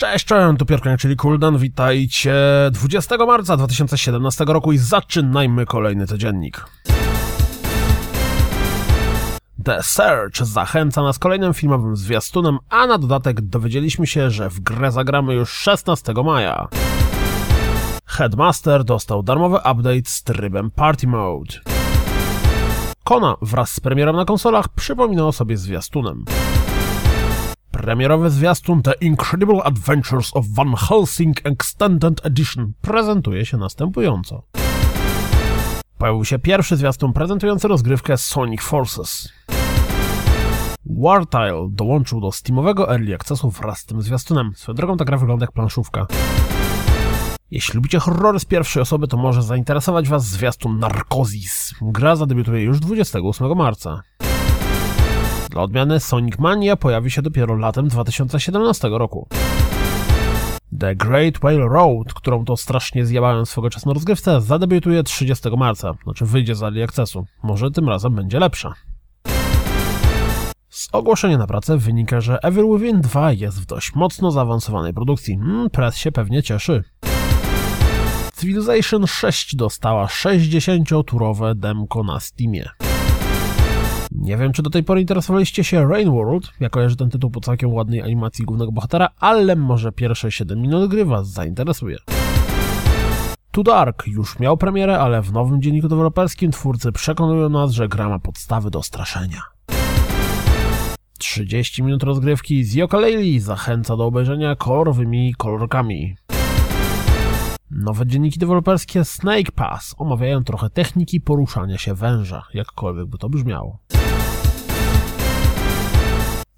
Cześć, cześć, tu Piorkoń, czyli Kuldan, witajcie 20 marca 2017 roku i zaczynajmy kolejny codziennik. The Search zachęca nas kolejnym filmowym zwiastunem, a na dodatek dowiedzieliśmy się, że w grę zagramy już 16 maja. Headmaster dostał darmowy update z trybem Party Mode. Kona wraz z premierem na konsolach przypomina o sobie zwiastunem. Premierowy zwiastun The Incredible Adventures of Van Helsing Extended Edition prezentuje się następująco. Pojawił się pierwszy zwiastun prezentujący rozgrywkę Sonic Forces. Wartile dołączył do Steamowego Early Accessu wraz z tym zwiastunem. Swoją drogą ta gra wygląda jak planszówka. Jeśli lubicie horrory z pierwszej osoby, to może zainteresować Was zwiastun Narcosis. Gra zadebiutuje już 28 marca. Dla odmiany Sonic Mania pojawi się dopiero latem 2017 roku. The Great Whale Road, którą to strasznie zjebałem swego czasu na rozgrywce, zadebiutuje 30 marca, znaczy wyjdzie z Ali Accessu. Może tym razem będzie lepsza. Z ogłoszenia na pracę wynika, że Evil Within 2 jest w dość mocno zaawansowanej produkcji. Hmm, press się pewnie cieszy. Civilization 6 dostała 60-turowe demko na Steamie. Nie wiem, czy do tej pory interesowaliście się Rain World. Ja kojarzę ten tytuł po całkiem ładnej animacji głównego bohatera, ale może pierwsze 7 minut gry Was zainteresuje. To Dark już miał premierę, ale w nowym dzienniku deweloperskim twórcy przekonują nas, że gra ma podstawy do straszenia. 30 minut rozgrywki z Yooka-Laylee zachęca do obejrzenia kolorowymi kolorkami. Nowe dzienniki deweloperskie Snake Pass omawiają trochę techniki poruszania się węża, jakkolwiek by to brzmiało.